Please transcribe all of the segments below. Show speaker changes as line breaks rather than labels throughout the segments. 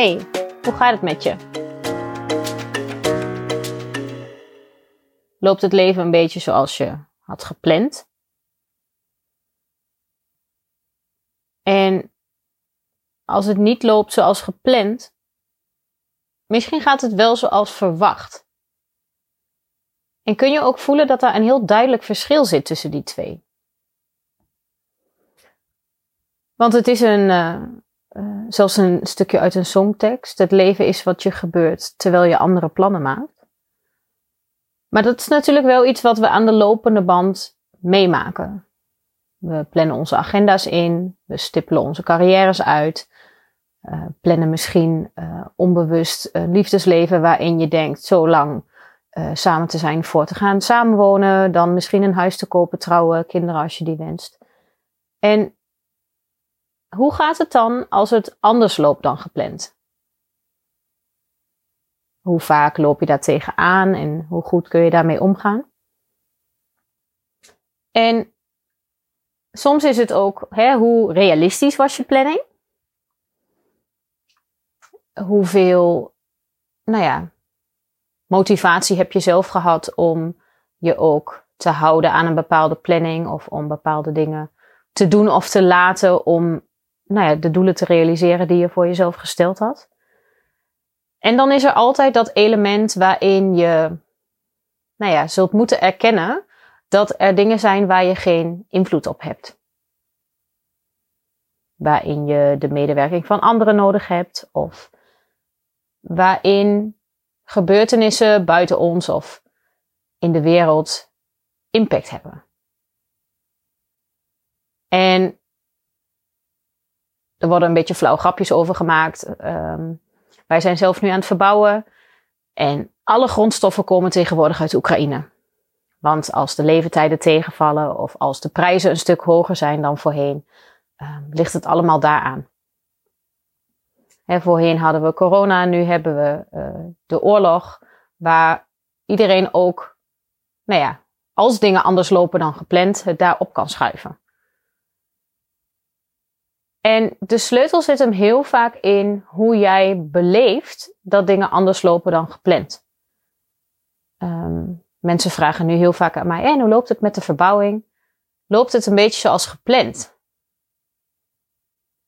Hey, hoe gaat het met je? Loopt het leven een beetje zoals je had gepland? En als het niet loopt zoals gepland, misschien gaat het wel zoals verwacht. En kun je ook voelen dat daar een heel duidelijk verschil zit tussen die twee. Want het is een, uh, uh, zelfs een stukje uit een songtekst. Het leven is wat je gebeurt terwijl je andere plannen maakt. Maar dat is natuurlijk wel iets wat we aan de lopende band meemaken. We plannen onze agenda's in, we stippelen onze carrières uit, uh, plannen misschien uh, onbewust liefdesleven waarin je denkt zo lang samen te zijn voor te gaan samenwonen, dan misschien een huis te kopen, trouwen, kinderen als je die wenst. En hoe gaat het dan als het anders loopt dan gepland? Hoe vaak loop je daar tegenaan en hoe goed kun je daarmee omgaan? En soms is het ook, hè, hoe realistisch was je planning? Hoeveel, nou ja, motivatie heb je zelf gehad om je ook te houden aan een bepaalde planning of om bepaalde dingen te doen of te laten om nou ja, de doelen te realiseren die je voor jezelf gesteld had. En dan is er altijd dat element waarin je, nou ja, zult moeten erkennen dat er dingen zijn waar je geen invloed op hebt. Waarin je de medewerking van anderen nodig hebt of waarin gebeurtenissen buiten ons of in de wereld impact hebben. En er worden een beetje flauw grapjes over gemaakt. Um, wij zijn zelf nu aan het verbouwen. En alle grondstoffen komen tegenwoordig uit Oekraïne. Want als de leeftijden tegenvallen of als de prijzen een stuk hoger zijn dan voorheen, um, ligt het allemaal daaraan. He, voorheen hadden we corona, nu hebben we uh, de oorlog, waar iedereen ook, nou ja, als dingen anders lopen dan gepland, het daarop kan schuiven. En de sleutel zit hem heel vaak in hoe jij beleeft dat dingen anders lopen dan gepland. Um, mensen vragen nu heel vaak aan mij: en hoe loopt het met de verbouwing? Loopt het een beetje zoals gepland?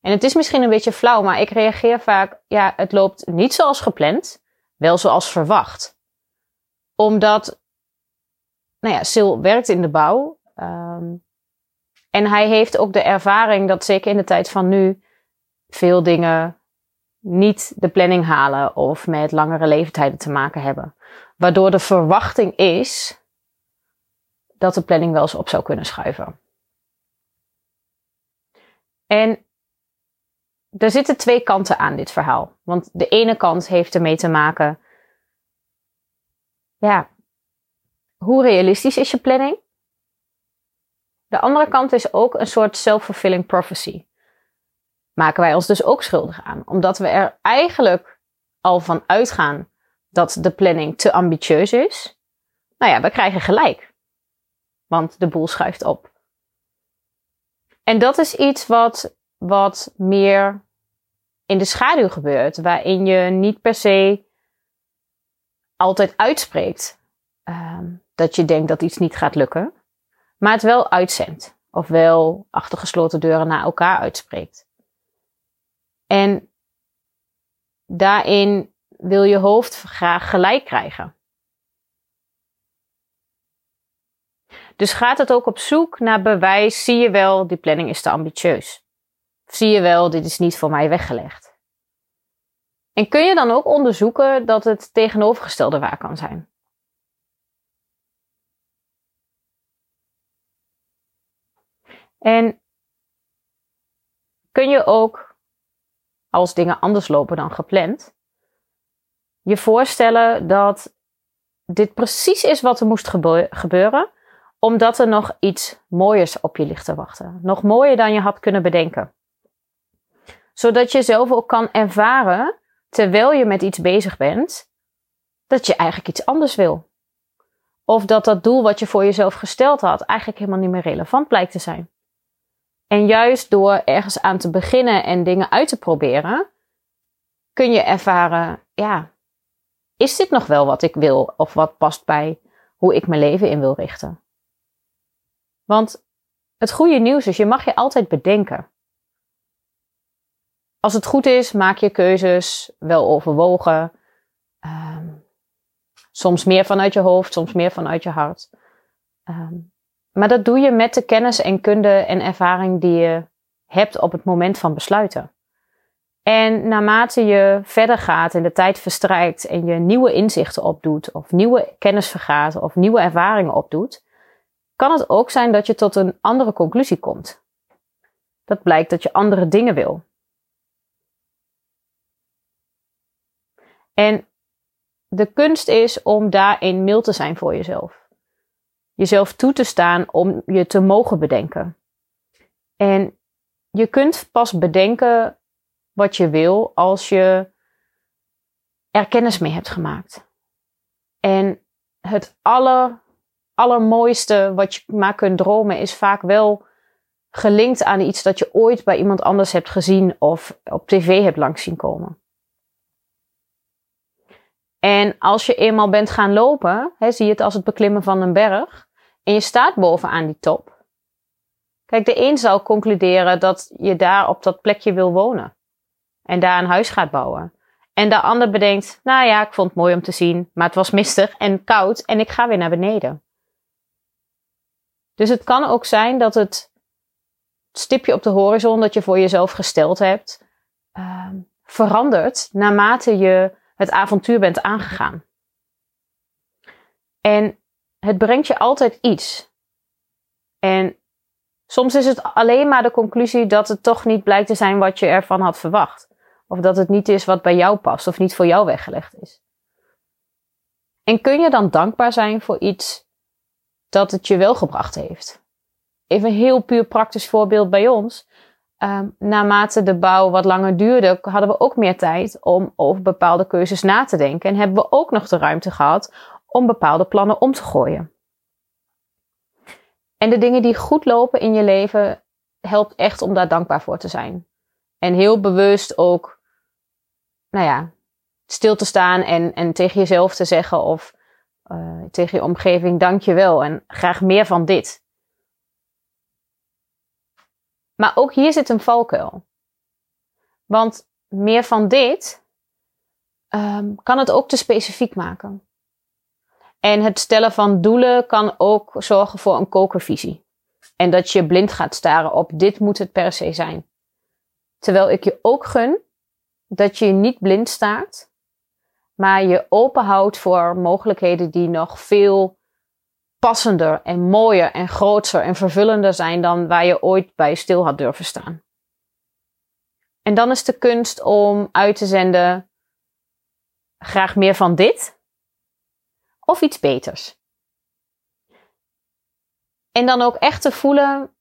En het is misschien een beetje flauw, maar ik reageer vaak: ja, het loopt niet zoals gepland, wel zoals verwacht. Omdat, nou ja, Sil werkt in de bouw. Um, en hij heeft ook de ervaring dat zeker in de tijd van nu veel dingen niet de planning halen of met langere leeftijden te maken hebben. Waardoor de verwachting is dat de planning wel eens op zou kunnen schuiven. En er zitten twee kanten aan dit verhaal. Want de ene kant heeft ermee te maken, ja, hoe realistisch is je planning? De andere kant is ook een soort self-fulfilling prophecy. Maken wij ons dus ook schuldig aan, omdat we er eigenlijk al van uitgaan dat de planning te ambitieus is. Nou ja, we krijgen gelijk. Want de boel schuift op. En dat is iets wat, wat meer in de schaduw gebeurt, waarin je niet per se altijd uitspreekt um, dat je denkt dat iets niet gaat lukken maar het wel uitzendt. Of wel achter gesloten deuren naar elkaar uitspreekt. En daarin wil je hoofd graag gelijk krijgen. Dus gaat het ook op zoek naar bewijs, zie je wel, die planning is te ambitieus. zie je wel, dit is niet voor mij weggelegd. En kun je dan ook onderzoeken dat het tegenovergestelde waar kan zijn? En kun je ook, als dingen anders lopen dan gepland, je voorstellen dat dit precies is wat er moest gebeuren, omdat er nog iets mooiers op je ligt te wachten. Nog mooier dan je had kunnen bedenken. Zodat je zelf ook kan ervaren, terwijl je met iets bezig bent, dat je eigenlijk iets anders wil. Of dat dat doel wat je voor jezelf gesteld had eigenlijk helemaal niet meer relevant blijkt te zijn. En juist door ergens aan te beginnen en dingen uit te proberen, kun je ervaren, ja, is dit nog wel wat ik wil of wat past bij hoe ik mijn leven in wil richten? Want het goede nieuws is, je mag je altijd bedenken. Als het goed is, maak je keuzes wel overwogen. Ehm, soms meer vanuit je hoofd, soms meer vanuit je hart. Ehm, maar dat doe je met de kennis en kunde en ervaring die je hebt op het moment van besluiten. En naarmate je verder gaat en de tijd verstrijkt en je nieuwe inzichten opdoet, of nieuwe kennis vergaat, of nieuwe ervaringen opdoet, kan het ook zijn dat je tot een andere conclusie komt. Dat blijkt dat je andere dingen wil. En de kunst is om daarin mild te zijn voor jezelf. Jezelf toe te staan om je te mogen bedenken. En je kunt pas bedenken wat je wil als je er kennis mee hebt gemaakt. En het aller, allermooiste wat je maar kunt dromen is vaak wel gelinkt aan iets dat je ooit bij iemand anders hebt gezien of op tv hebt langs zien komen. En als je eenmaal bent gaan lopen, zie je het als het beklimmen van een berg. En je staat bovenaan die top. Kijk, de een zou concluderen dat je daar op dat plekje wil wonen. En daar een huis gaat bouwen. En de ander bedenkt, nou ja, ik vond het mooi om te zien, maar het was mistig en koud en ik ga weer naar beneden. Dus het kan ook zijn dat het stipje op de horizon dat je voor jezelf gesteld hebt, uh, verandert naarmate je het avontuur bent aangegaan. En het brengt je altijd iets. En soms is het alleen maar de conclusie dat het toch niet blijkt te zijn wat je ervan had verwacht. Of dat het niet is wat bij jou past of niet voor jou weggelegd is. En kun je dan dankbaar zijn voor iets dat het je wel gebracht heeft? Even een heel puur praktisch voorbeeld bij ons. Um, naarmate de bouw wat langer duurde, hadden we ook meer tijd om over bepaalde keuzes na te denken. En hebben we ook nog de ruimte gehad om bepaalde plannen om te gooien. En de dingen die goed lopen in je leven, helpt echt om daar dankbaar voor te zijn. En heel bewust ook, nou ja, stil te staan en, en tegen jezelf te zeggen of uh, tegen je omgeving, dank je wel en graag meer van dit. Maar ook hier zit een valkuil. Want meer van dit um, kan het ook te specifiek maken. En het stellen van doelen kan ook zorgen voor een kokervisie. En dat je blind gaat staren op dit moet het per se zijn. Terwijl ik je ook gun dat je niet blind staart, maar je open houdt voor mogelijkheden die nog veel passender en mooier en groter en vervullender zijn dan waar je ooit bij stil had durven staan. En dan is de kunst om uit te zenden graag meer van dit of iets beters. En dan ook echt te voelen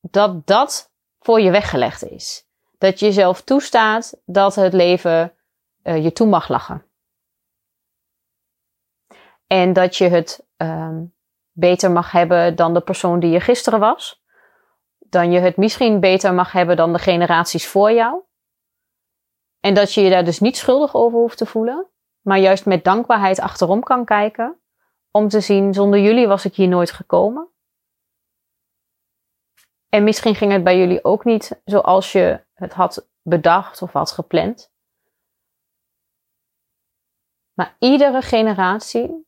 dat dat voor je weggelegd is. Dat je jezelf toestaat dat het leven uh, je toe mag lachen. En dat je het um, beter mag hebben dan de persoon die je gisteren was. Dan je het misschien beter mag hebben dan de generaties voor jou. En dat je je daar dus niet schuldig over hoeft te voelen, maar juist met dankbaarheid achterom kan kijken. Om te zien, zonder jullie was ik hier nooit gekomen. En misschien ging het bij jullie ook niet zoals je het had bedacht of had gepland. Maar iedere generatie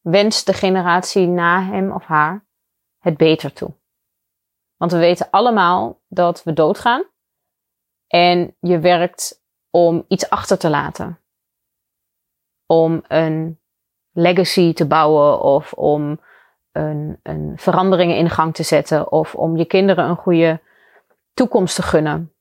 wenst de generatie na hem of haar het beter toe. Want we weten allemaal dat we doodgaan en je werkt om iets achter te laten. Om een legacy te bouwen of om een, een veranderingen in gang te zetten of om je kinderen een goede toekomst te gunnen.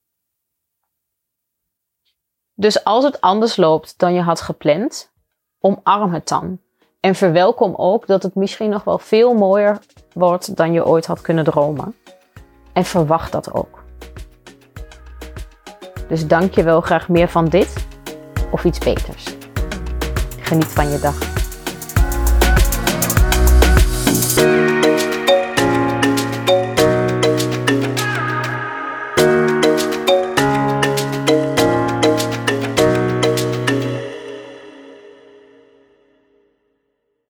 Dus als het anders loopt dan je had gepland, omarm het dan. En verwelkom ook dat het misschien nog wel veel mooier wordt dan je ooit had kunnen dromen. En verwacht dat ook. Dus dank je wel graag meer van dit of iets beters. Geniet van je dag.